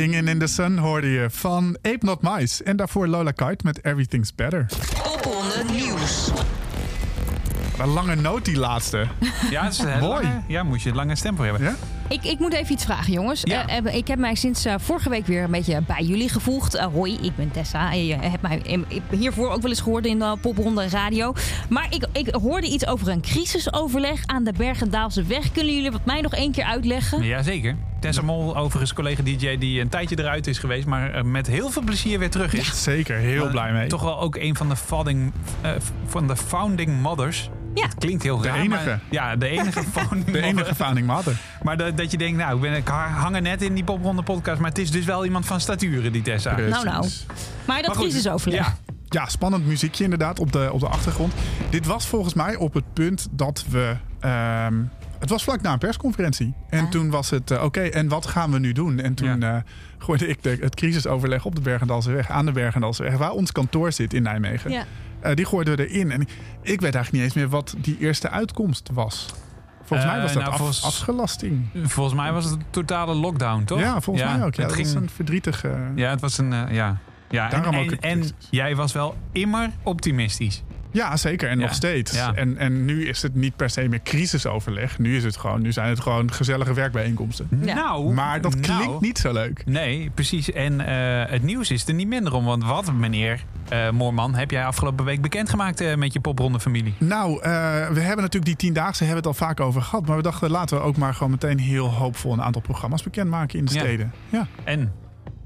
Singing in the Sun hoorde je van Ape Not Mice. En daarvoor Lola Kite met Everything's Better. Op nieuws. Een lange noot, die laatste. Ja, dat is Mooi. Ja, moet je een lange stem voor hebben. Ik, ik moet even iets vragen, jongens. Eh, eh, ik heb mij sinds eh, vorige week weer een beetje bij jullie gevoegd. Hoi, ik ben Tessa. Je hebt mij hiervoor ook wel eens gehoord in de popronde radio. Maar ik, ik hoorde iets over een crisisoverleg aan de Bergendaalse weg. Kunnen jullie wat mij nog één keer uitleggen? Jazeker. Tessa Mol, overigens collega DJ die een tijdje eruit is geweest, maar eh, met heel veel plezier weer terug is. Zeker, heel blij mee. Toch wel ook een van de founding, eh, van de founding mothers. Ja. Het klinkt heel De raar. enige. Maar, ja, de enige founding de mother. enige founding mother. Maar dat, dat je denkt, nou, ik, ben, ik hang er net in die popronde podcast, maar het is dus wel iemand van staturen, die Tessa. Nou, nou. Maar dat crisisoverleg. Ja, Ja, spannend muziekje inderdaad op de, op de achtergrond. Dit was volgens mij op het punt dat we... ehm, het was vlak na een persconferentie. En Ah. toen was het, eh, oké, en wat gaan we nu doen? En toen eh, gooide ik de, het crisisoverleg op de Bergendalseweg, aan de Bergendalseweg, waar ons kantoor zit in Nijmegen. Ja. Eh, die gooiden we erin. En ik weet eigenlijk niet eens meer wat die eerste uitkomst was. Volgens mij was dat nou, af- volgens- afgelasting. volgens mij was het een totale lockdown, toch? Ja, volgens mij ook. Ja, het dat ging, was een verdrietige... ja, het was een, eh, ja. Ja, en, ook en, en jij was wel immer optimistisch. Ja, zeker. En Ja, nog steeds. ja. En, en nu is het niet per se meer crisisoverleg. Nu, is het gewoon, nu zijn het gewoon gezellige werkbijeenkomsten. Ja. Nou, Maar dat klinkt nou, niet zo leuk. Nee, precies. En eh, het nieuws is er niet minder om. Want wat, meneer eh, Moorman, heb jij afgelopen week bekendgemaakt eh, met je popronde familie? Nou, eh, we hebben natuurlijk die tiendaagse hebben we het al vaak over gehad. Maar we dachten, laten we ook maar gewoon meteen heel hoopvol een aantal programma's bekendmaken in de Ja. steden. Ja. En?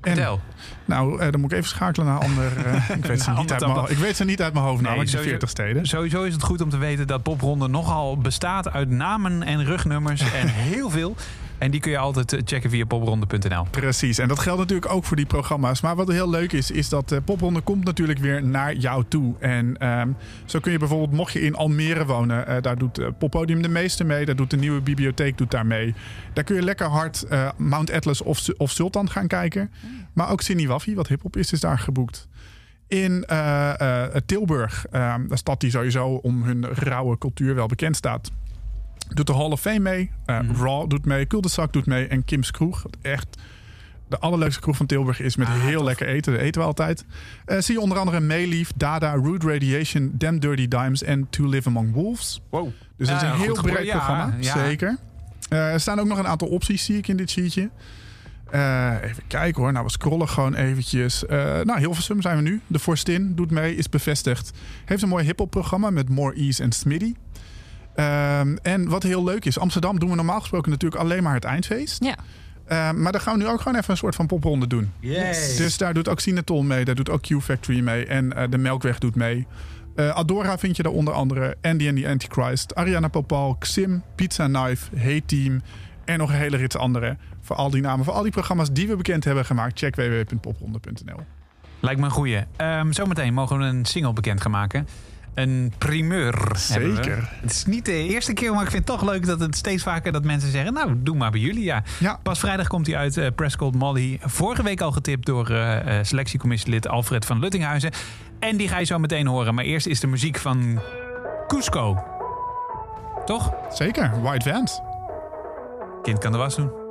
En, Vertel. nou, eh, dan moet ik even schakelen naar ander. eh, ik, weet ze niet uit mijn, ik weet ze niet uit mijn hoofd, Nee, namelijk de sowieso- 40 steden. Sowieso is het goed om te weten dat popronde nogal bestaat uit namen en rugnummers en heel veel. En die kun je altijd eh, checken via popronde.nl. Precies, en dat geldt natuurlijk ook voor die programma's. Maar wat heel leuk is, is dat eh Popronde komt natuurlijk weer naar jou toe. En ehm, zo kun je bijvoorbeeld, mocht je in Almere wonen, eh, daar doet Poppodium de meeste mee. Daar doet de nieuwe bibliotheek doet daar mee. Daar kun je lekker hard Mount Atlas of, of Sultan gaan kijken. Maar ook Sini Waffi, wat hiphop is, is daar geboekt. In Tilburg, eh, een stad die sowieso om hun rauwe cultuur wel bekend staat, doet de Hall of Fame mee. Eh, Raw doet mee, Cul-de-Sac doet mee en Kim's Kroeg. Echt de allerleukste kroeg van Tilburg is met heel lekker eten. Dat eten we altijd. Eh, zie je onder andere Mayleaf, Dada, Rude Radiation, Damn Dirty Dimes en To Live Among Wolves. Wow. Dus dat is een heel breed programma. ja. Zeker. Eh, er staan ook nog een aantal opties, zie ik in dit sheetje. Even kijken hoor. Nou, we scrollen gewoon eventjes. Eh nou, Hilversum zijn we nu. De Forstin doet mee, is bevestigd. Heeft een mooi hip-hop programma met More Ease en Smitty. Ehm, en wat heel leuk is, Amsterdam doen we normaal gesproken natuurlijk alleen maar het eindfeest. Ja. Ehm, maar daar gaan we nu ook gewoon even een soort van popronde doen. Dus daar doet ook Sinatol mee, daar doet ook Q-Factory mee en eh, de Melkweg doet mee. Eh, Adora vind je daar onder andere, Andy and the Antichrist, Ariana Popal, Xim, Pizza Knife, Hey Team en nog een hele rits andere. Voor al die namen, voor al die programma's die we bekend hebben gemaakt, check www.popronde.nl. Lijkt me een goeie. Ehm, zometeen mogen we een single bekend gaan maken. Een primeur. Zeker. Het is niet de eerste keer, maar ik vind het toch leuk dat het steeds vaker dat mensen zeggen: Nou, doe maar bij jullie. Ja. Ja, Pas vrijdag komt hij uit, eh Press Called Molly. Vorige week al getipt door eh, eh, selectiecommissielid Alfred van Luttinghuizen. En die ga je zo meteen horen. Maar eerst is de muziek van Cusco. Toch? zeker. White Vans. Kind kan de was doen.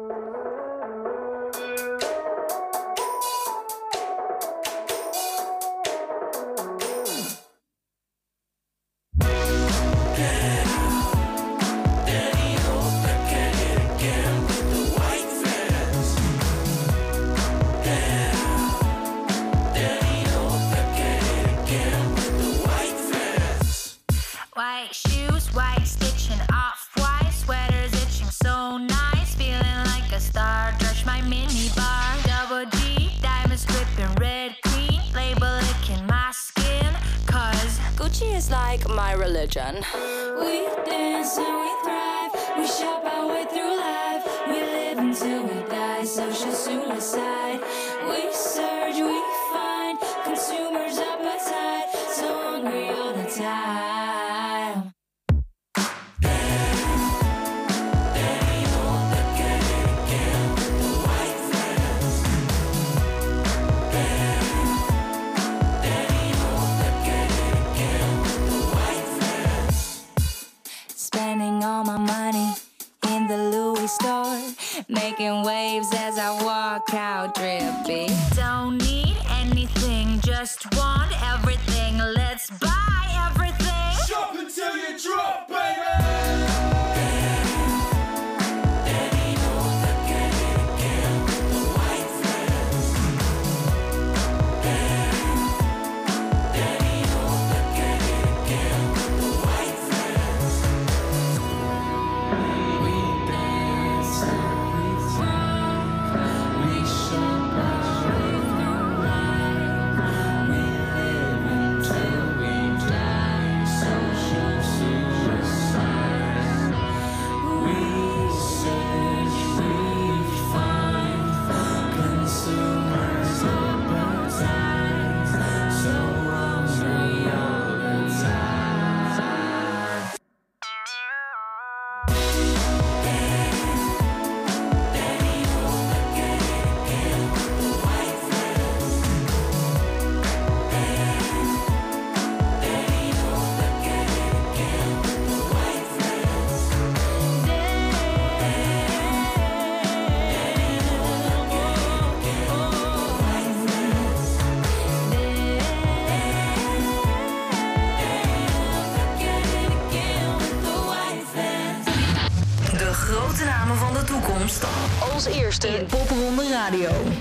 In Popronde Radio.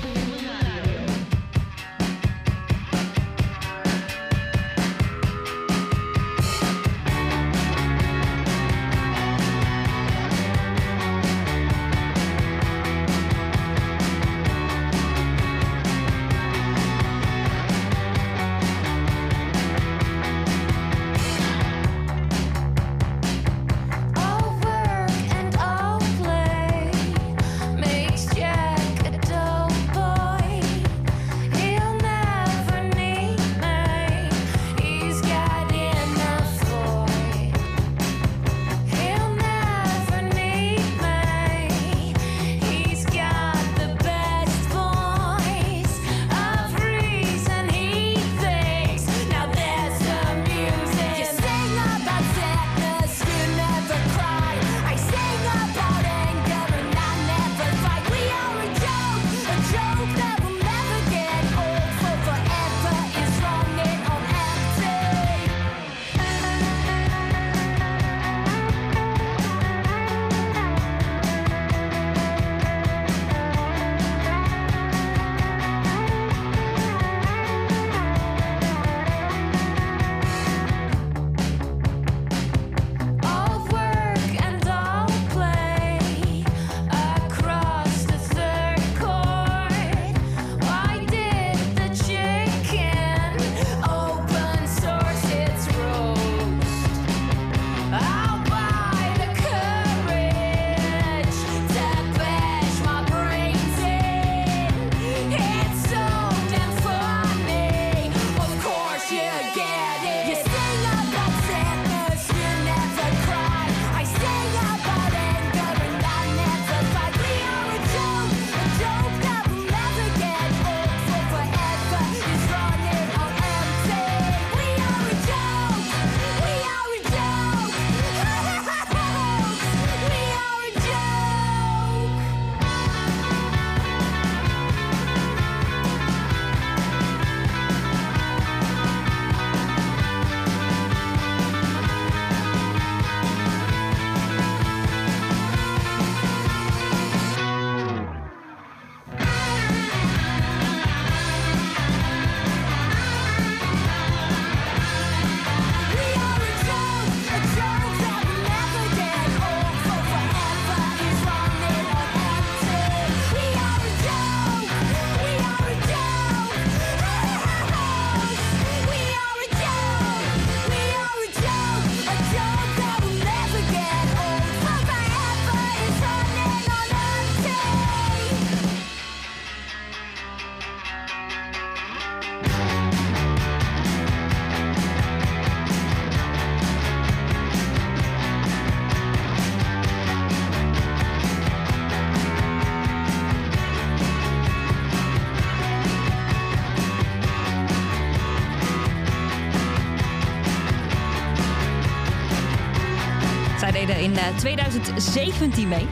2017 mee.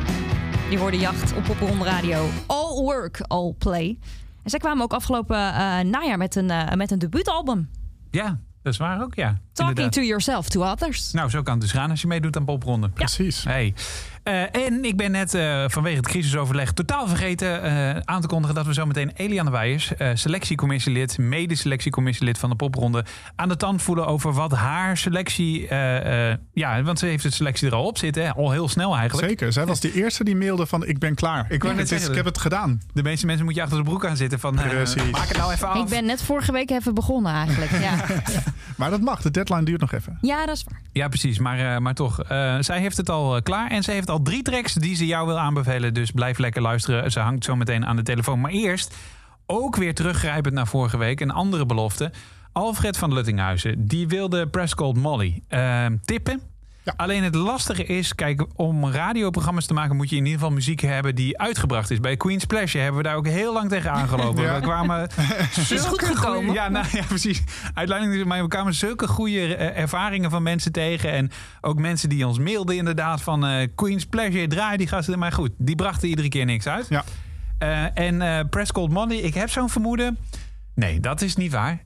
Je hoorde Jacht op Popronde Radio. All work, all play. En zij kwamen ook afgelopen eh, najaar met een, eh, met een debuutalbum. Ja, dat is waar ook, ja. Talking Inderdaad. to yourself, to others. Nou, zo kan het dus gaan als je meedoet aan popronde. Precies. Hey. Eh, en ik ben net eh, vanwege het crisisoverleg totaal vergeten eh, aan te kondigen dat we zometeen Eliane Weijers, eh, selectiecommissielid, mede-selectiecommissielid van de popronde, aan de tand voelen over wat haar selectie. eh, eh, ja, want ze heeft de selectie er al op zitten, hè, al heel snel eigenlijk. Zeker. Zij was de eerste die mailde van ik ben klaar. Ik, wou net het is, ik heb het gedaan. De meeste mensen moet je achter de broek aan zitten van. eh, Precies. maak het nou even af. Ik ben net vorige week even begonnen eigenlijk. Ja, Maar dat mag. De deadline duurt nog even. ja dat is waar. Ja, precies. Maar, eh, maar toch, eh, zij heeft het al klaar. En ze heeft al drie tracks die ze jou wil aanbevelen. Dus blijf lekker luisteren. Ze hangt zo meteen aan de telefoon. Maar eerst, ook weer teruggrijpend naar vorige week, een andere belofte. Alfred van Luttinghuizen, die wilde Called Molly eh, tippen. Ja. Alleen het lastige is, kijk, om radioprogramma's te maken moet je in ieder geval muziek hebben die uitgebracht is. Bij Queen's Pleasure hebben we daar ook heel lang tegen aangelopen. Ja. We kwamen is goed gekomen. Ja, nou, ja, precies. Uiteindelijk, maar we kwamen zulke goede eh, ervaringen van mensen tegen. En ook mensen die ons mailden inderdaad van eh, Queen's Pleasure, draai die gasten. Maar goed, die brachten iedere keer niks uit. Ja. Eh, en Press Cold Money, ik heb zo'n vermoeden. Nee, dat is niet waar.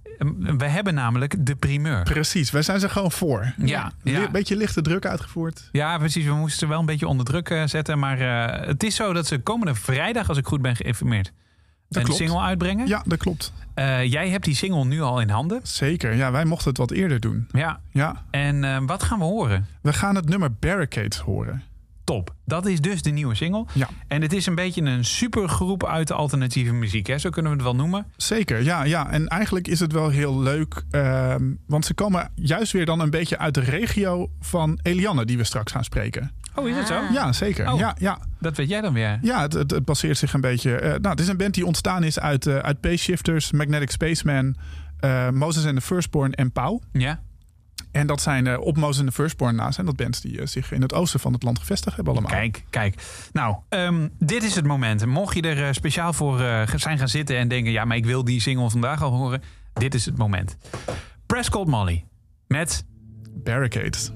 We hebben namelijk de primeur. Precies, wij zijn ze gewoon voor. Ja, ja. Een beetje lichte druk uitgevoerd. Ja, precies. We moesten ze wel een beetje onder druk eh, zetten. Maar eh, het is zo dat ze komende vrijdag, als ik goed ben geïnformeerd, een klopt. single uitbrengen. Ja, dat klopt. Eh, jij hebt die single nu al in handen. Zeker. Ja, wij mochten het wat eerder doen. Ja. Ja, En wat gaan we horen? we gaan het nummer Barricades horen. Top. Dat is dus de nieuwe single. Ja. En het is een beetje een supergroep uit de alternatieve muziek. Hè? Zo kunnen we het wel noemen. Zeker, ja, ja. En eigenlijk is het wel heel leuk. ehm, want ze komen juist weer dan een beetje uit de regio van Eliane, die we straks gaan spreken. Oh, is het zo? Ja, zeker. Oh. Ja, ja. Dat weet jij dan weer. ja het, het, het baseert zich een beetje. eh, nou, het is een band die ontstaan is uit, eh uit Pace Shifters, Magnetic Spaceman, eh, Moses and the Firstborn en Pauw. Ja. En dat zijn eh, op Moses and the Firstborn na zijn dat bands die eh, zich in het oosten van het land gevestigd hebben allemaal. Kijk, kijk. Nou, ehm, dit is het moment. Mocht je er eh, speciaal voor eh, zijn gaan zitten en denken... ja, maar ik wil die single vandaag al horen. Dit is het moment. Prescott Molly met... Barricades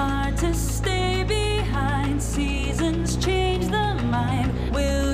hard to stay behind. Seasons change the mind. Will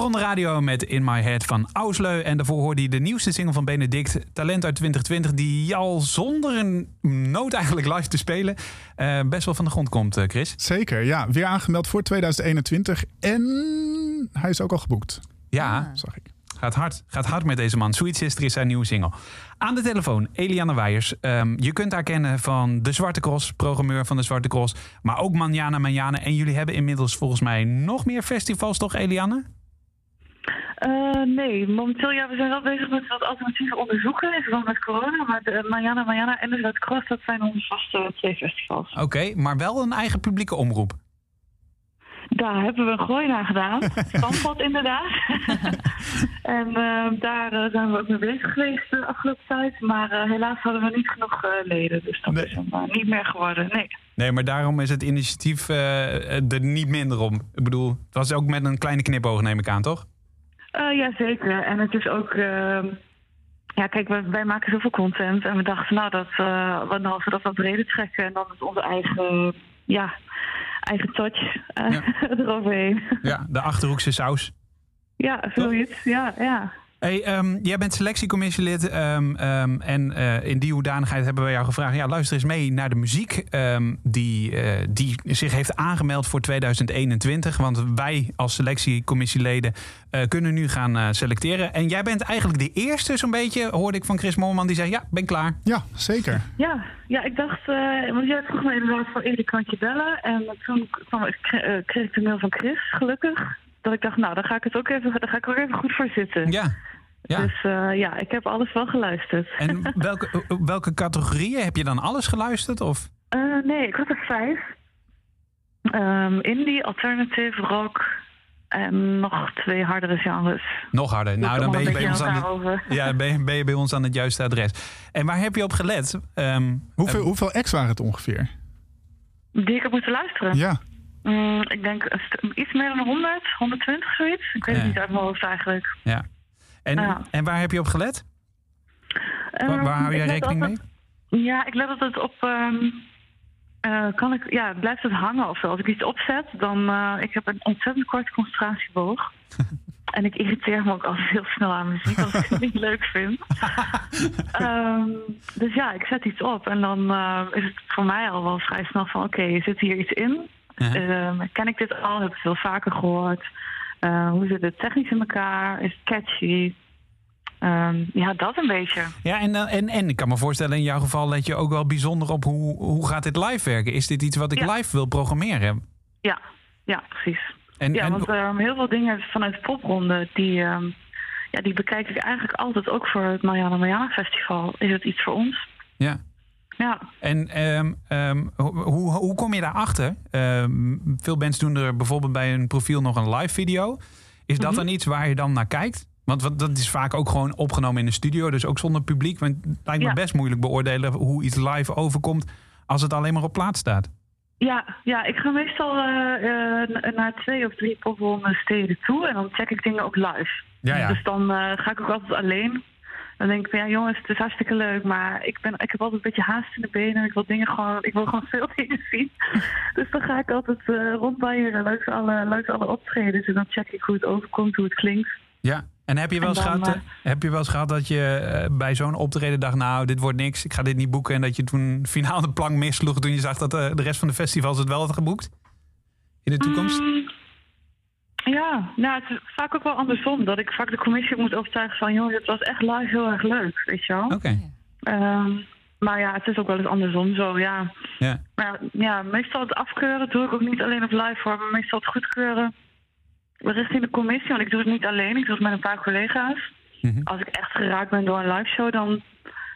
head. Popronde Radio met In My Head van Ausleu. En daarvoor hoorde je de nieuwste single van Benedict, Talent uit 2020, die al zonder een noot eigenlijk live te spelen eh, best wel van de grond komt, eh, Chris. Zeker, ja. Weer aangemeld voor 2021. En hij is ook al geboekt, Ja, zag ik. gaat hard. Gaat hard met deze man. Sweet Sister is zijn nieuwe single. Aan de telefoon, Eliane Weijers. Ehm, je kunt haar kennen van De Zwarte Cross, programmeur van De Zwarte Cross. Maar ook Manjana Manjana. En jullie hebben inmiddels volgens mij nog meer festivals, toch Eliane? Eh, nee, momenteel ja, we zijn wel bezig met wat alternatieve onderzoeken in verband met corona. Maar de Mariana Mariana en de Zuid Cross, dat zijn onze vaste twee festivals. Oké, maar wel een eigen publieke omroep. Daar hebben we een gooi naar gedaan. Stamppot inderdaad. en eh, daar eh, zijn we ook mee bezig geweest de afgelopen tijd. Maar eh, helaas hadden we niet genoeg eh, leden. Dus dat Nee. is hem eh, niet meer geworden. Nee. Nee, maar daarom is het initiatief eh, er niet minder om. Ik bedoel, het was ook met een kleine knipoog, neem ik aan, toch? Eh ja, zeker. En het is ook... eh, ja, kijk, wij, wij maken zoveel content. En we dachten, nou, dat, eh, wat nou als we dat wat breder trekken... en dan is onze eigen, ja, eigen touch eh, Ja. eroverheen. Ja, de achterhoekse saus. ja, zoiets. Ja, ja. Hey, ehm, jij bent selectiecommissielid ehm, ehm, en eh, in die hoedanigheid hebben we jou gevraagd... ja, luister eens mee naar de muziek ehm, die, eh, die zich heeft aangemeld voor 2021. Want wij als selectiecommissieleden eh, kunnen nu gaan eh, selecteren. En jij bent eigenlijk de eerste zo'n beetje, hoorde ik van Chris Moorman... die zei, ja, ben klaar. Ja, zeker. Ja, ja, ik dacht, eh want jij vroeg me inderdaad van Erik kan ik je bellen. En toen kwam, ik- kreeg ik de mail van Chris, gelukkig. Dat ik dacht, nou, dan ga ik het ook even, dan ga ik er ook even goed voor zitten. Ja. Ja. Dus eh, ja, ik heb alles wel geluisterd. En welke, welke categorieën? Heb je dan alles geluisterd? Of? Eh, nee, ik had er vijf. Ehm, indie, alternative, rock en nog twee hardere genres. Nog harder. Doe Nou, dan ben je, bij ons aan het, ja, ben, je, ben je bij ons aan het juiste adres. En waar heb je op gelet? Ehm, Hoeveel, hoeveel ex waren het ongeveer? Die ik heb moeten luisteren. Ja, Mm, ik denk iets meer dan 100, 120 zoiets. Ik weet het niet uit mijn hoofd eigenlijk. ja. En, Ja. en waar heb je op gelet? Waar, waar hou Ehm, jij rekening mee? Ja, ik let altijd op. ehm, eh, kan ik, ja, blijft het hangen of zo? Als ik iets opzet, dan. eh, ik heb een ontzettend korte concentratieboog. en ik irriteer me ook altijd heel snel aan muziek als ik het niet leuk vind. Ehm, dus ja, ik zet iets op en dan eh, is het voor mij al wel vrij snel van: oké, zit hier iets in? Ehm, ken ik dit al? Heb ik het veel vaker gehoord? Eh, hoe zit het technisch in elkaar? Is het catchy? Ehm, ja, dat een beetje. Ja, en, eh, en, en ik kan me voorstellen, in jouw geval let je ook wel bijzonder op hoe, hoe gaat dit live werken? Is dit iets wat ik Ja. live wil programmeren? Ja, ja precies. En, ja, en- want ehm, heel veel dingen vanuit de popronde, die, ehm, ja, die bekijk ik eigenlijk altijd ook voor het Mariana Mariana Festival. Is het iets voor ons? ja. Ja, En ehm, ehm, hoe, hoe, kom je daarachter? Ehm veel bands doen er bijvoorbeeld bij hun profiel nog een live video. Is dat dan iets waar je dan naar kijkt? Want wat, dat is vaak ook gewoon opgenomen in een studio, dus ook zonder publiek. Want het lijkt me Ja. best moeilijk beoordelen hoe iets live overkomt als het alleen maar op plaat staat. ja, ja ik ga meestal na- naar twee of drie popronde steden toe en dan check ik dingen ook live. Ja, ja. Dus dan eh, ga ik ook altijd alleen. Dan denk ik van ja jongens, het is hartstikke leuk, maar ik, ben, ik heb altijd een beetje haast in de benen. Ik wil dingen gewoon, ik wil gewoon veel dingen zien. Dus dan ga ik altijd eh rondbeieren langs alle, langs alle optredens en dan check ik hoe het overkomt, hoe het klinkt. Ja. En heb je wel eens, gehad, eh, eh, heb je wel eens gehad dat je bij zo'n optreden dacht... nou, dit wordt niks, ik ga dit niet boeken... en dat je toen finaal de plank missloeg toen je zag dat de rest van de festivals het wel had geboekt? In de toekomst? Mm, ja, nou, het is vaak ook wel andersom. Dat ik vaak de commissie moet overtuigen van... jongens, het was echt live heel erg leuk, weet je wel. Oké. Ehm, maar ja, het is ook wel eens andersom zo, ja. Ja. Maar ja, meestal het afkeuren doe ik ook niet alleen op live hoor, maar meestal het goedkeuren richting de commissie. Want ik doe het niet alleen, ik doe het met een paar collega's. Mhm. Als ik echt geraakt ben door een live show, dan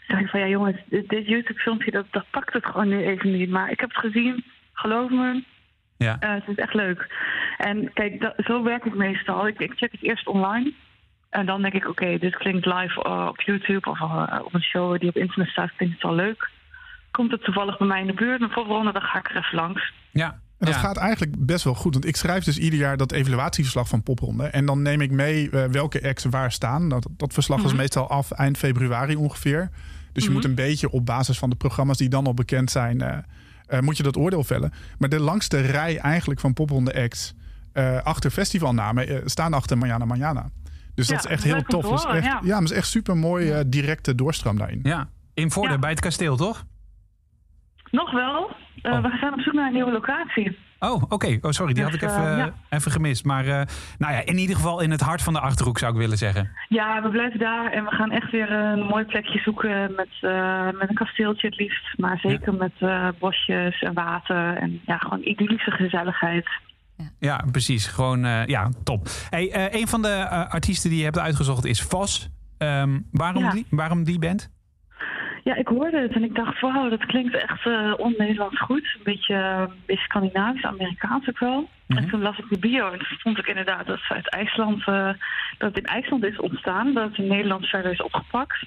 zeg ik van ja jongens, dit, dit YouTube filmpje, dat, dat pakt het gewoon nu even niet. Maar ik heb het gezien, geloof me, Ja. eh, het is echt leuk. En kijk, dat, zo werk ik meestal. Ik, ik check het eerst online. En dan denk ik, oké, dit klinkt live eh, op YouTube of eh, op een show die op internet staat, klinkt het wel leuk. Komt het toevallig bij mij in de buurt, een popronde, dan ga ik er even langs. Ja. En dat Ja. gaat eigenlijk best wel goed. Want ik schrijf dus ieder jaar dat evaluatieverslag van Popronde. En dan neem ik mee welke acts waar staan. Dat, dat verslag is meestal af eind februari ongeveer. Dus je moet een beetje op basis van de programma's die dan al bekend zijn... eh, eh, moet je dat oordeel vellen. Maar de langste rij eigenlijk van Popronde acts... eh, achter festivalnamen eh, staan achter Manjana Manjana. Dus Ja, dat is echt heel tof. Dat is horen, echt, ja. ja. maar het is echt super mooi directe doorstroom daarin. ja. In Voorde, Ja. bij het kasteel, toch? Nog wel, eh, Oh. we gaan op zoek naar een nieuwe locatie. Oh, oké. Oh, sorry, die had Dus, ik even, eh, ja. even gemist. Maar eh, nou ja, in ieder geval in het hart van de Achterhoek zou ik willen zeggen. Ja, we blijven daar en we gaan echt weer een mooi plekje zoeken met, eh, met een kasteeltje het liefst. Maar zeker met eh, bosjes en water en ja, gewoon idyllische gezelligheid. Ja, precies. Gewoon, eh, ja, top. Hey, eh, een van de eh, artiesten die je hebt uitgezocht is Vos. Ehm, waarom, Ja. die, waarom die band? Ja, ik hoorde het en ik dacht, wauw, dat klinkt echt eh on-Nederlands goed. Een beetje, eh, een beetje Scandinavisch, Amerikaans ook wel. En toen las ik de bio en toen vond ik inderdaad dat ze uit IJsland, eh, dat het in IJsland is ontstaan. Dat het in Nederland verder is opgepakt.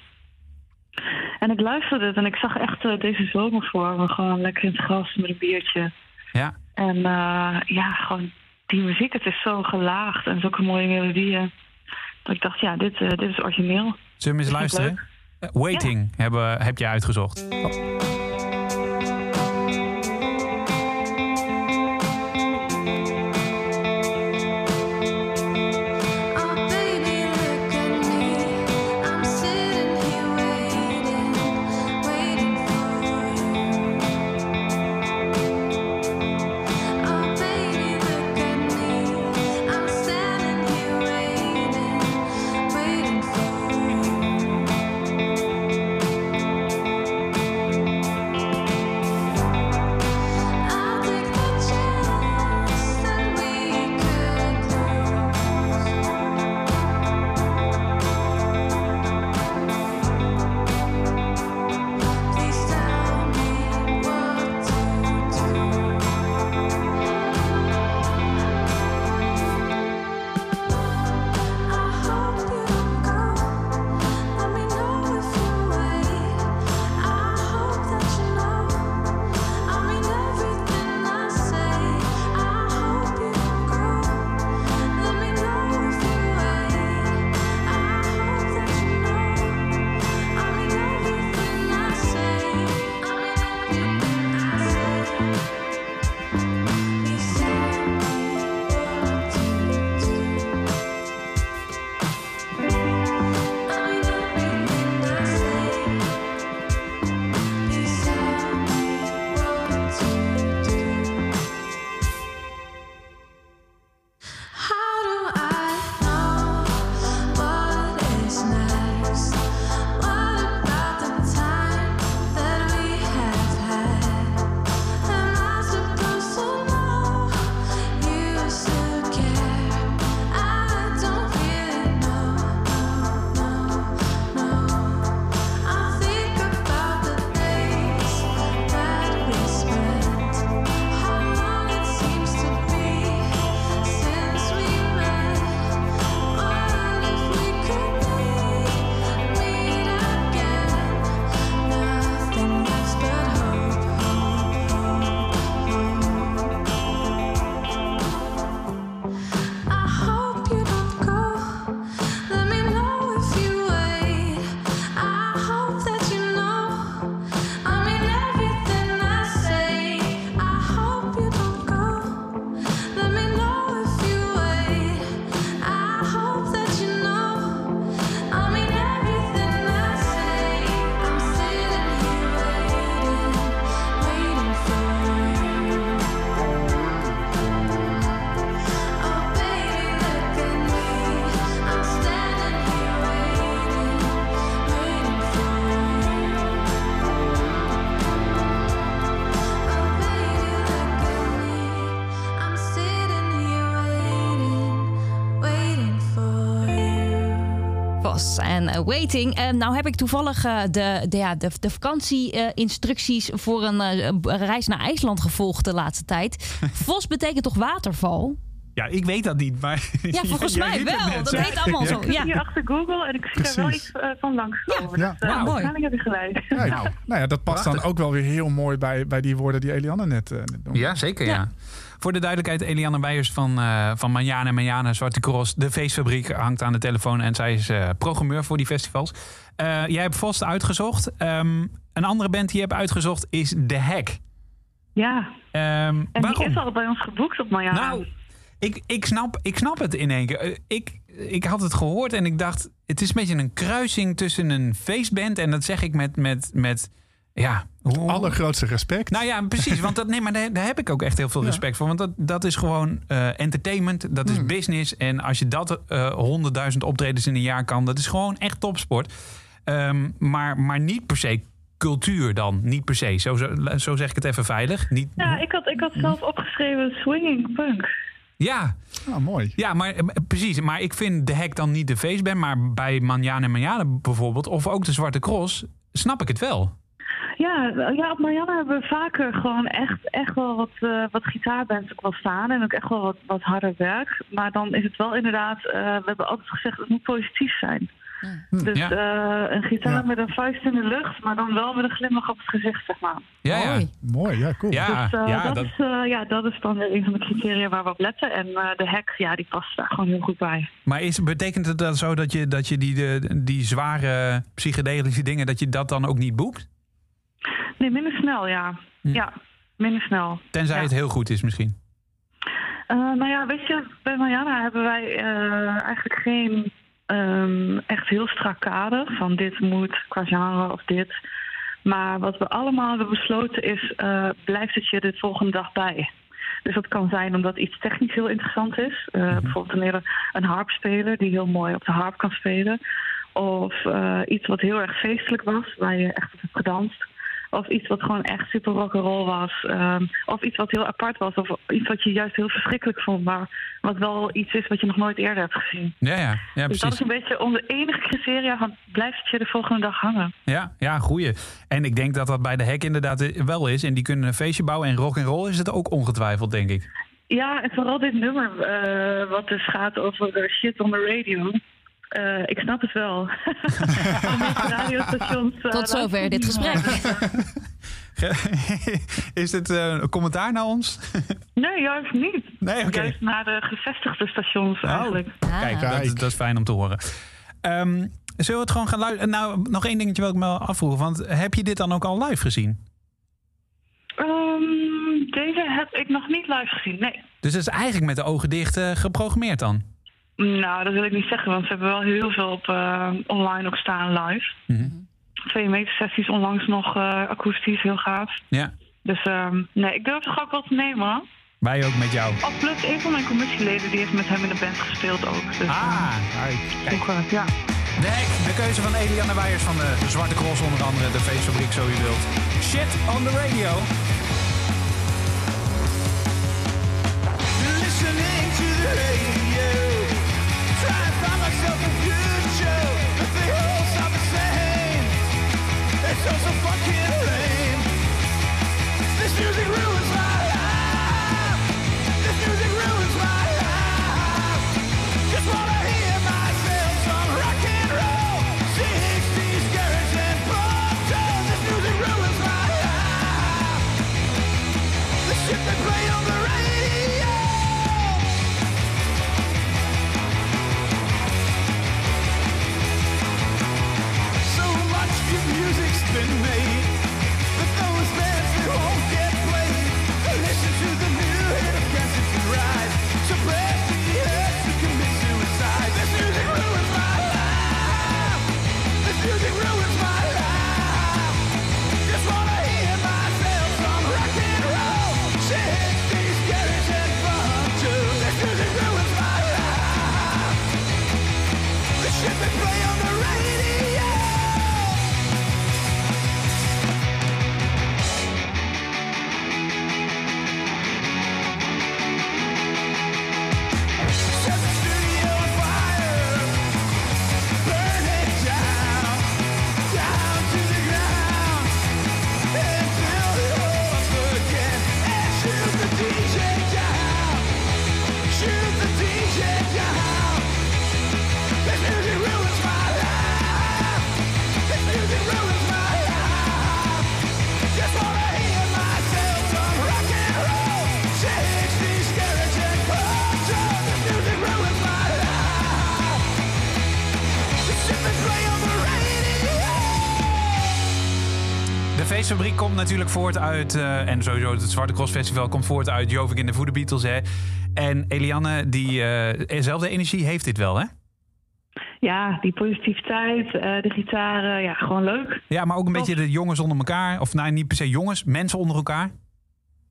En ik luisterde het en ik zag echt eh, deze zomer voor me. Gewoon lekker in het gras met een biertje. Ja. En eh, ja, gewoon die muziek, het is zo gelaagd en zulke mooie melodieën. Dat ik dacht, ja, dit, eh, dit is origineel. Zullen we eens luisteren? Waiting hebben, heb je uitgezocht. Oh En eh, Waiting. En nou heb ik toevallig eh, de, de, ja, de, de vakantie-instructies voor een eh, reis naar IJsland gevolgd de laatste tijd. Vos betekent toch waterval? Ja, ik weet dat niet, maar... Ja, volgens mij wel. net Dat heet allemaal zo. Ik zit Ja. hier achter Google en ik zie daar wel iets van langskomen. Ja. Dus, Ja, mooi. heb gelijk. Kijk, Nou. nou ja, dat past dan ook wel weer heel mooi bij, bij die woorden die Eliane net, eh, net noemde. Ja, zeker ja. Voor de duidelijkheid, Eliane Weijers van, eh van Manjana en Manjana Zwarte Cross. De feestfabriek hangt aan de telefoon en zij is eh, programmeur voor die festivals. Eh, jij hebt Vast uitgezocht. Ehm, een andere band die je hebt uitgezocht is The Hack. Ja, Ehm, en waarom? die is al bij ons geboekt op Mariana. Nou, ik, ik, snap, ik snap het in één keer. Ik, ik had het gehoord en ik dacht... het is een beetje een kruising tussen een feestband... en dat zeg ik met... met, met ja, hoe, Allergrootste respect. Nou ja, precies. Want dat, nee, maar daar, daar heb ik ook echt heel veel respect voor. Want dat, dat is gewoon eh, entertainment, dat is Hmm. business. En als je dat eh, honderdduizend optredens in een jaar kan... dat is gewoon echt topsport. Ehm, maar, maar niet per se cultuur dan. Niet per se. Zo, zo, zo zeg ik het even veilig. Niet, Ja, ik had, ik had zelf opgeschreven swinging punk. ja, Ah, mooi. Ja, maar eh, precies. Maar ik vind de hek dan niet de feestband. Maar bij Manjana en Manjana bijvoorbeeld, of ook de Zwarte Cross, snap ik het wel. Ja, ja, op Marianne hebben we vaker gewoon echt, echt wel wat, eh wat gitaarbands ook wel staan. En ook echt wel wat, wat harder werk. Maar dan is het wel inderdaad, eh, we hebben altijd gezegd, het moet positief zijn. Dus Ja. eh, een gitaar Ja. met een vuist in de lucht, maar dan wel met een glimlach op het gezicht, zeg maar. Ja, ja. Mooi. Mooi, ja, cool. Ja, dus ja, dat, dat- Is, eh, ja, dat is dan weer een van de criteria waar we op letten. En eh, de hack, ja, die past daar gewoon heel goed bij. Maar is, betekent het dan zo dat je, dat je die, de, die zware psychedelische dingen, dat je dat dan ook niet boekt? Nee, minder snel, ja. Hm. Ja, minder snel. Tenzij Ja. het heel goed is misschien. Eh, nou ja, weet je, bij Mariana hebben wij eh, eigenlijk geen ehm, echt heel strak kader van dit moet qua genre of dit. Maar wat we allemaal hebben besloten is, eh, blijft het je de volgende dag bij? Dus dat kan zijn omdat iets technisch heel interessant is. Eh, Bijvoorbeeld een, een harpspeler die heel mooi op de harp kan spelen. Of iets wat heel erg feestelijk was, waar je echt op hebt gedanst. Of iets wat gewoon echt super rock'n'roll was. Ehm, of iets wat heel apart was. Of iets wat je juist heel verschrikkelijk vond. Maar wat wel iets is wat je nog nooit eerder hebt gezien. Ja, ja, ja Dus dat is precies. een beetje onze enige criteria van blijft het je de volgende dag hangen. Ja, ja, goeie. En ik denk dat dat bij de hek inderdaad wel is. En die kunnen een feestje bouwen. En rock and roll is het ook ongetwijfeld, denk ik. Ja, en vooral dit nummer eh, wat dus gaat over eh, shit on the radio. Eh, ik snap het wel. Radiostations, eh, Tot zover dit gesprek. is dit eh, een commentaar naar ons? Nee, juist niet. Nee, oké. Juist naar de gevestigde stations eigenlijk. Ah. Kijk, dat, dat is fijn om te horen. Ehm, zullen we het gewoon gaan luisteren? Nou, nog één dingetje wil ik me afvroegen. Want heb je dit dan ook al live gezien? Ehm, deze heb ik nog niet live gezien, nee. Dus dat is eigenlijk met de ogen dicht geprogrammeerd dan? Nou, dat wil ik niet zeggen, want ze hebben wel heel veel op eh, online ook staan live. Mhm. Twee meter sessies onlangs nog eh, akoestisch, heel gaaf. Ja, Dus ehm, nee, ik durf toch ook wel te nemen. wij ook met jou. Oh, plus een van mijn commissieleden die heeft met hem in de band gespeeld ook. Dus, Ah, Kijk, ook, eh, ja. hek. De keuze van Eliane Weijers van de Zwarte Cross onder andere. De feestfabriek, zo je wilt. Shit on the radio. shows a fucking flame. This music ruins natuurlijk voort uit... eh, en sowieso het Zwarte Cross Festival komt voort uit... Jovik in de Voede Beatles, hè. En Eliane, die eh, dezelfde energie heeft dit wel, hè? Ja, die positiviteit, eh, de gitaren, ja, gewoon leuk. Ja, maar ook een beetje de jongens onder elkaar. Of nou, niet per se jongens, mensen onder elkaar.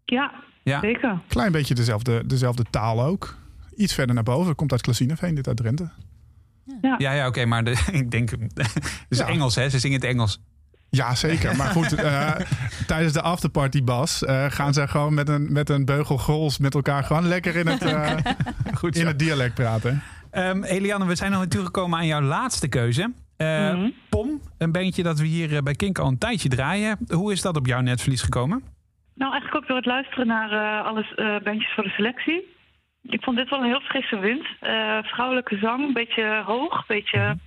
Ja, Ja. zeker. Klein beetje dezelfde, dezelfde taal ook. Iets verder naar boven. Komt uit Klasineveen, dit uit Drenthe. Ja, ja, oké, maar de, ik denk... Het is Ja. Engels, hè? Ze zingen het Engels. Ja, zeker. Maar goed, eh, tijdens de afterparty, Bas, eh, gaan ze gewoon met een, met een beugel grols met elkaar gewoon lekker in het, eh, Goed in het dialect praten. Ehm, Eliane, we zijn nog toegekomen aan jouw laatste keuze. Eh, Mhm. Pom, een beentje dat we hier bij Kink al een tijdje draaien. Hoe is dat op jouw netvlies gekomen? Nou, eigenlijk ook door het luisteren naar eh alle eh, bandjes voor de selectie. Ik vond dit wel een heel frisse wind. Eh, vrouwelijke zang, een beetje hoog, een beetje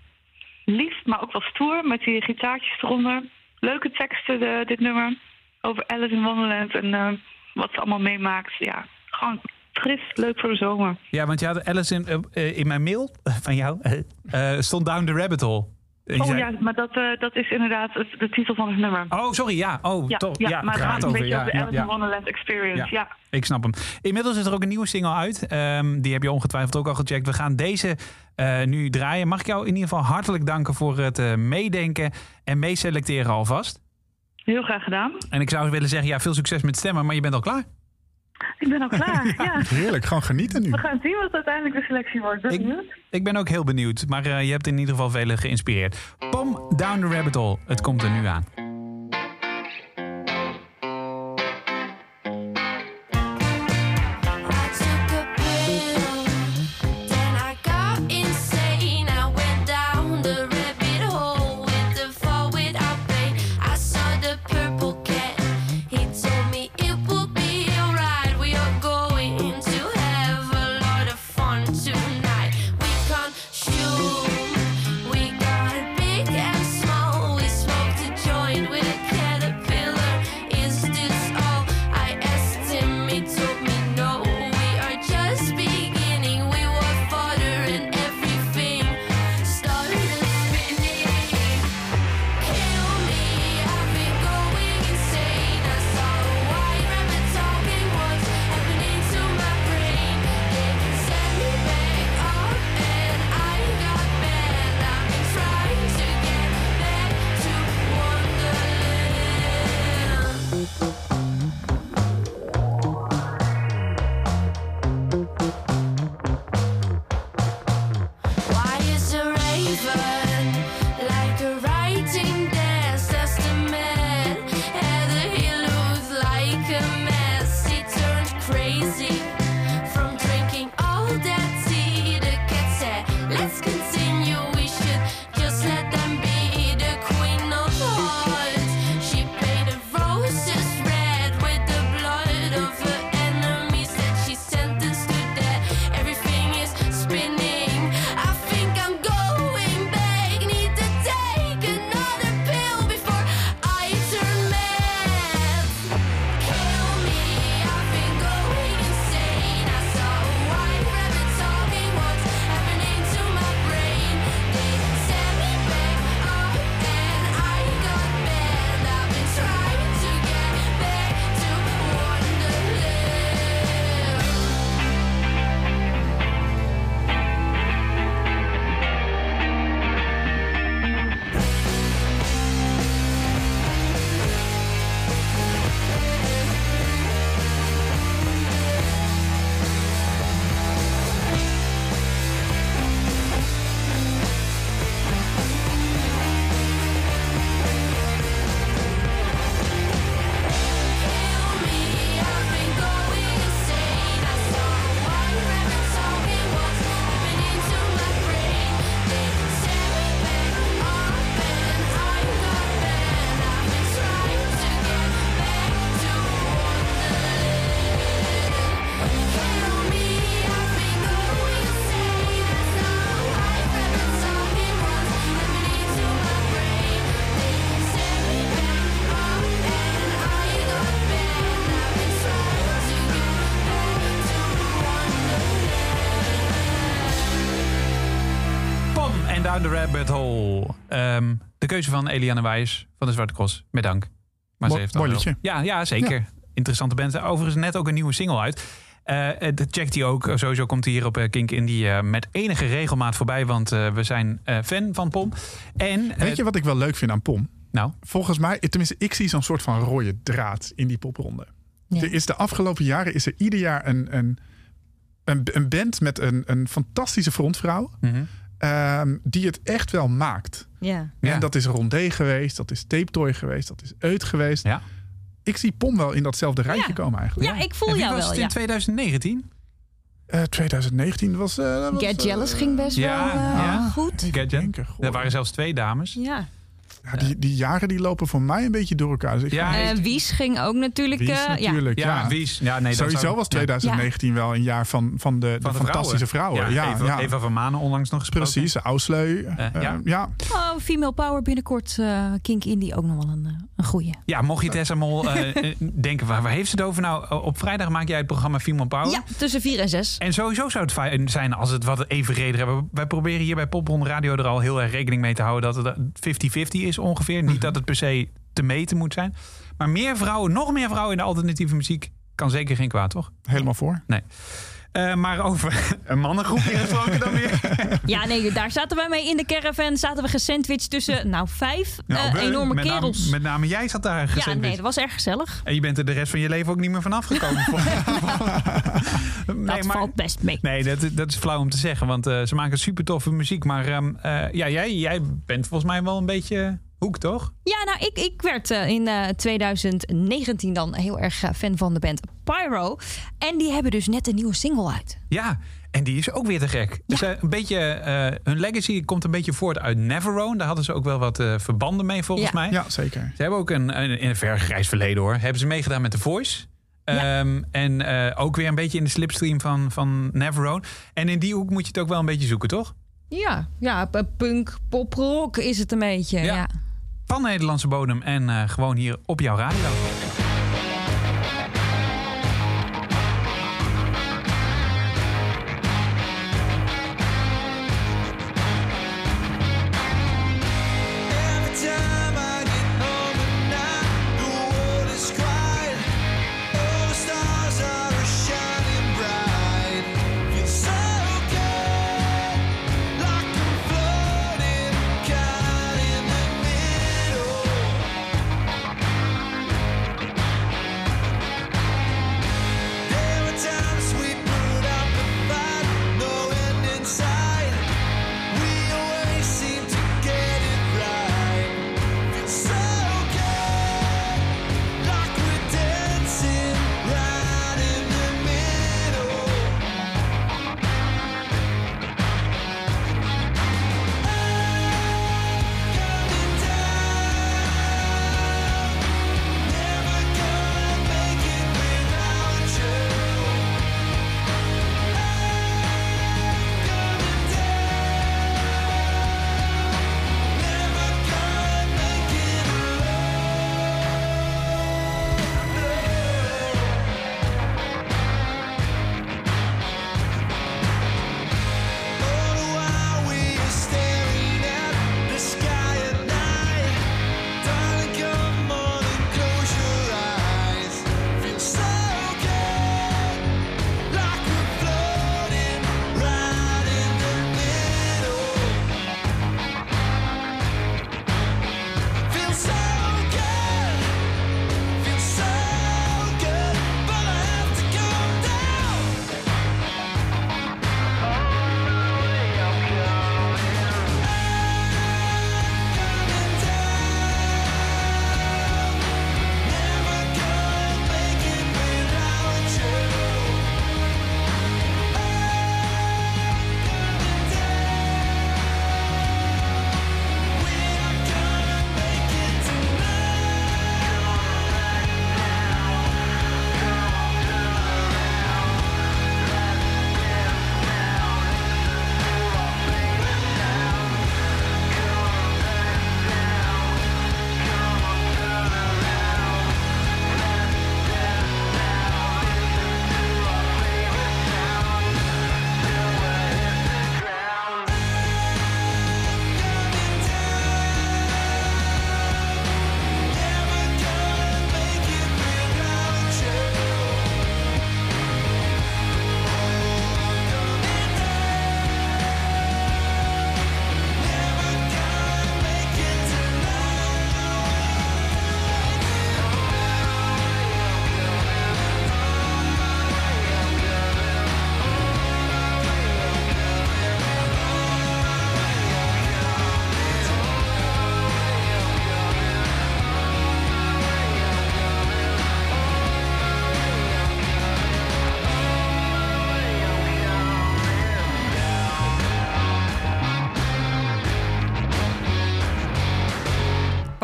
lief, maar ook wel stoer. Met die gitaartjes eronder. Leuke teksten, de, dit nummer. Over Alice in Wonderland en eh, wat ze allemaal meemaakt. Ja, gewoon fris, leuk voor de zomer. Ja, want je had Alice in, eh, eh, in mijn mail van jou stond Down the Rabbit Hole. Oh zei- ja, maar dat, eh, dat is inderdaad de titel van het nummer. Oh, sorry, ja. Oh, ja, toch. ja, Ja, maar het gaat over. beetje Ja, de Alice in. Wonderland Experience. Ja. Ik snap hem. Inmiddels is er ook een nieuwe single uit. Ehm, die heb je ongetwijfeld ook al gecheckt. We gaan deze eh, nu draaien. Mag ik jou in ieder geval hartelijk danken voor het eh, meedenken en meeselecteren alvast. Heel graag gedaan. En ik zou willen zeggen, ja, veel succes met stemmen, maar je bent al klaar. Ik ben al klaar. ja. Heerlijk, gewoon genieten nu. We gaan zien wat uiteindelijk de selectie wordt. Ben Ik- benieuwd. Ik ben ook heel benieuwd, maar eh, je hebt in ieder geval velen geïnspireerd. Pom, Down the Rabbit Hole. Het komt er nu aan. Down the Rabbit Hole. Ehm, de keuze van Eliane Wijs van de Zwarte Cross. Met dank. Maar Mo- ze heeft mooi liedje. Ja, ja, zeker. Interessante band. Overigens net ook een nieuwe single uit. Dat checkt hij ook. Sowieso komt hij hier op eh, Kink Indie eh, met enige regelmaat voorbij. Want eh, we zijn eh, fan van Pom. En, Weet je wat ik wel leuk vind aan Pom? nou, Volgens mij, tenminste, ik zie zo'n soort van rode draad in die popronde. Ja. Er is de afgelopen jaren is er ieder jaar een, een, een, een band met een, een fantastische frontvrouw. mhm. Ehm, die het echt wel maakt. Ja. Ja. En dat is Rondé geweest, dat is Tape Toy geweest, dat is Eut geweest. Ja. Ik zie Pom wel in datzelfde rijtje Ja. komen eigenlijk. ja, ik voel En wie jou was wel. het in Ja. 2019? Eh, 2019 was... eh, was, Get eh, Jealous ging best ja, wel eh, ja. goed. Get goh. Er waren zelfs twee dames. Ja. Ja, die, die jaren die lopen voor mij een beetje door elkaar. Dus ik Ja, ga- En Wies ging ook natuurlijk. Wies eh, ja. natuurlijk, Ja, ja. Wies. Ja, nee, dat Sowieso zou- was ja. 2019 wel een jaar van, van de, Van de de fantastische vrouwen. Ja, Eva, ja. Eva van Manen onlangs nog gesproken. Precies, Ausleu. Eh, Eh, ja. ja. Oh, Female Power binnenkort. eh Kink Indie ook nog wel een, eh, een goeie. Ja, mocht je Tessa Mol eh, eh, denken, waar, waar heeft ze het over? Nou, eh, op vrijdag maak jij het programma Female Power. Ja, tussen 4 en 6. En sowieso zou het fijn zijn als het wat evenredig hebben. Wij proberen hier bij Popronde Radio er al heel erg rekening mee te houden dat het 50-50 is ongeveer. Niet dat het per se te meten moet zijn. Maar meer vrouwen, nog meer vrouwen in de alternatieve muziek kan zeker geen kwaad, toch? Helemaal voor. Nee. Eh, maar over een mannengroepje gesproken dan weer. Ja, nee, daar zaten wij mee in de caravan. Zaten we gesandwiched tussen, nou, vijf Nou, eh, we- enorme met name- kerels. met name jij zat daar ja, gesandwiched. nee, dat was erg gezellig. En je bent er de rest van je leven ook niet meer vanaf gekomen. nee, dat valt best mee. Nee, dat, dat is flauw om te zeggen, want eh, ze maken super toffe muziek. Maar ehm, eh, ja, jij, jij bent volgens mij wel een beetje hoek, toch? Ja, nou, ik, ik werd eh, in eh, 2019 dan heel erg eh, fan van de band Pyro. En die hebben dus net een nieuwe single uit. Ja, en die is ook weer te gek. Dus eh, een beetje, eh, hun legacy komt een beetje voort uit Neverone. Daar hadden ze ook wel wat eh, verbanden mee, volgens Ja. mij. Ja, zeker. Ze hebben ook een, een, in een vergrijs verleden hoor. Hebben ze meegedaan met The Voice. Ja. Ehm, en eh, ook weer een beetje in de slipstream van, van Neverone. En in die hoek moet je het ook wel een beetje zoeken, toch? Ja, ja punk, pop, rock is het een beetje. Ja. Van Nederlandse bodem en eh, gewoon hier op jouw radio.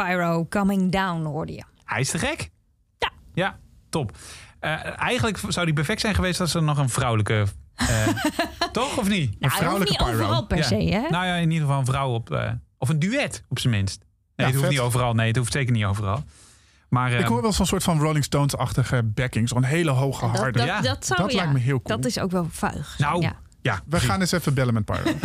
Pyro, Coming Down hoorde je. Hij is te gek. Ja. Ja, top. Eh, eigenlijk zou die perfect zijn geweest als er nog een vrouwelijke... eh, toch, of niet? Nou, hoeft vrouwelijke niet Pyro. overal per Ja. se, hè? Nou ja, in ieder geval een vrouw op... eh, of een duet, op zijn minst. Nee, Ja, het hoeft vet. niet overal. Nee, het hoeft zeker niet overal. Maar Ik eh, hoor wel zo'n soort van Rolling Stones-achtige backing. Zo'n hele hoge harde. dat, Ja. dat, zou, Dat ja, lijkt me heel cool. Dat is ook wel vuig. nou, Ja. ja. We gaan eens even bellen met Pyro.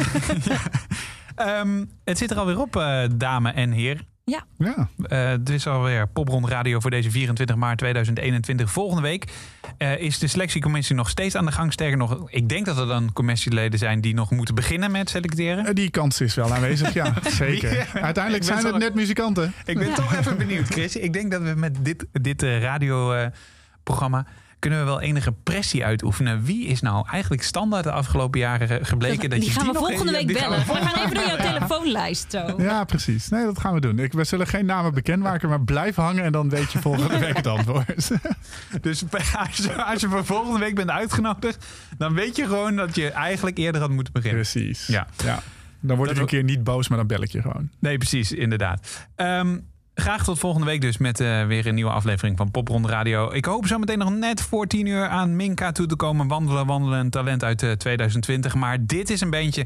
Ehm, het zit er alweer op, dame en heer. Ja. ja. Eh, dit is alweer Popronde Radio voor deze 24 maart 2021. Volgende week eh, is de selectiecommissie nog steeds aan de gang. Sterker nog, ik denk dat er dan commissieleden zijn die nog moeten beginnen met selecteren. Eh, Die kans is wel aanwezig, ja. Zeker. Ja. Uiteindelijk zijn het net muzikanten. Ik ben toch even benieuwd, Chris. Ik denk dat we met dit, dit eh, radioprogramma kunnen we wel enige pressie uitoefenen. Wie is nou eigenlijk standaard de afgelopen jaren gebleken dat die je gaan we nog volgende week bellen. we gaan even door jouw Ja. telefoonlijst zo. Ja, precies. Nee, dat gaan we doen. Ik, we zullen geen namen bekendmaken, maar blijf hangen en dan weet je volgende week het antwoord. Dus als je, als je voor volgende week bent uitgenodigd, dan weet je gewoon dat je eigenlijk eerder had moeten beginnen. Precies. Ja. ja. Dan word ik Dat een keer niet boos, maar dan bel ik je gewoon. Nee, precies, inderdaad. Ehm, graag tot volgende week dus met eh, weer een nieuwe aflevering van Popronde Radio. Ik hoop zo meteen nog net voor 10 uur aan Minka toe te komen. Wandelen, wandelen, talent uit eh, 2020. Maar dit is een beentje,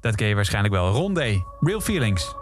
dat ken je waarschijnlijk wel. Rondé, Real Feelings.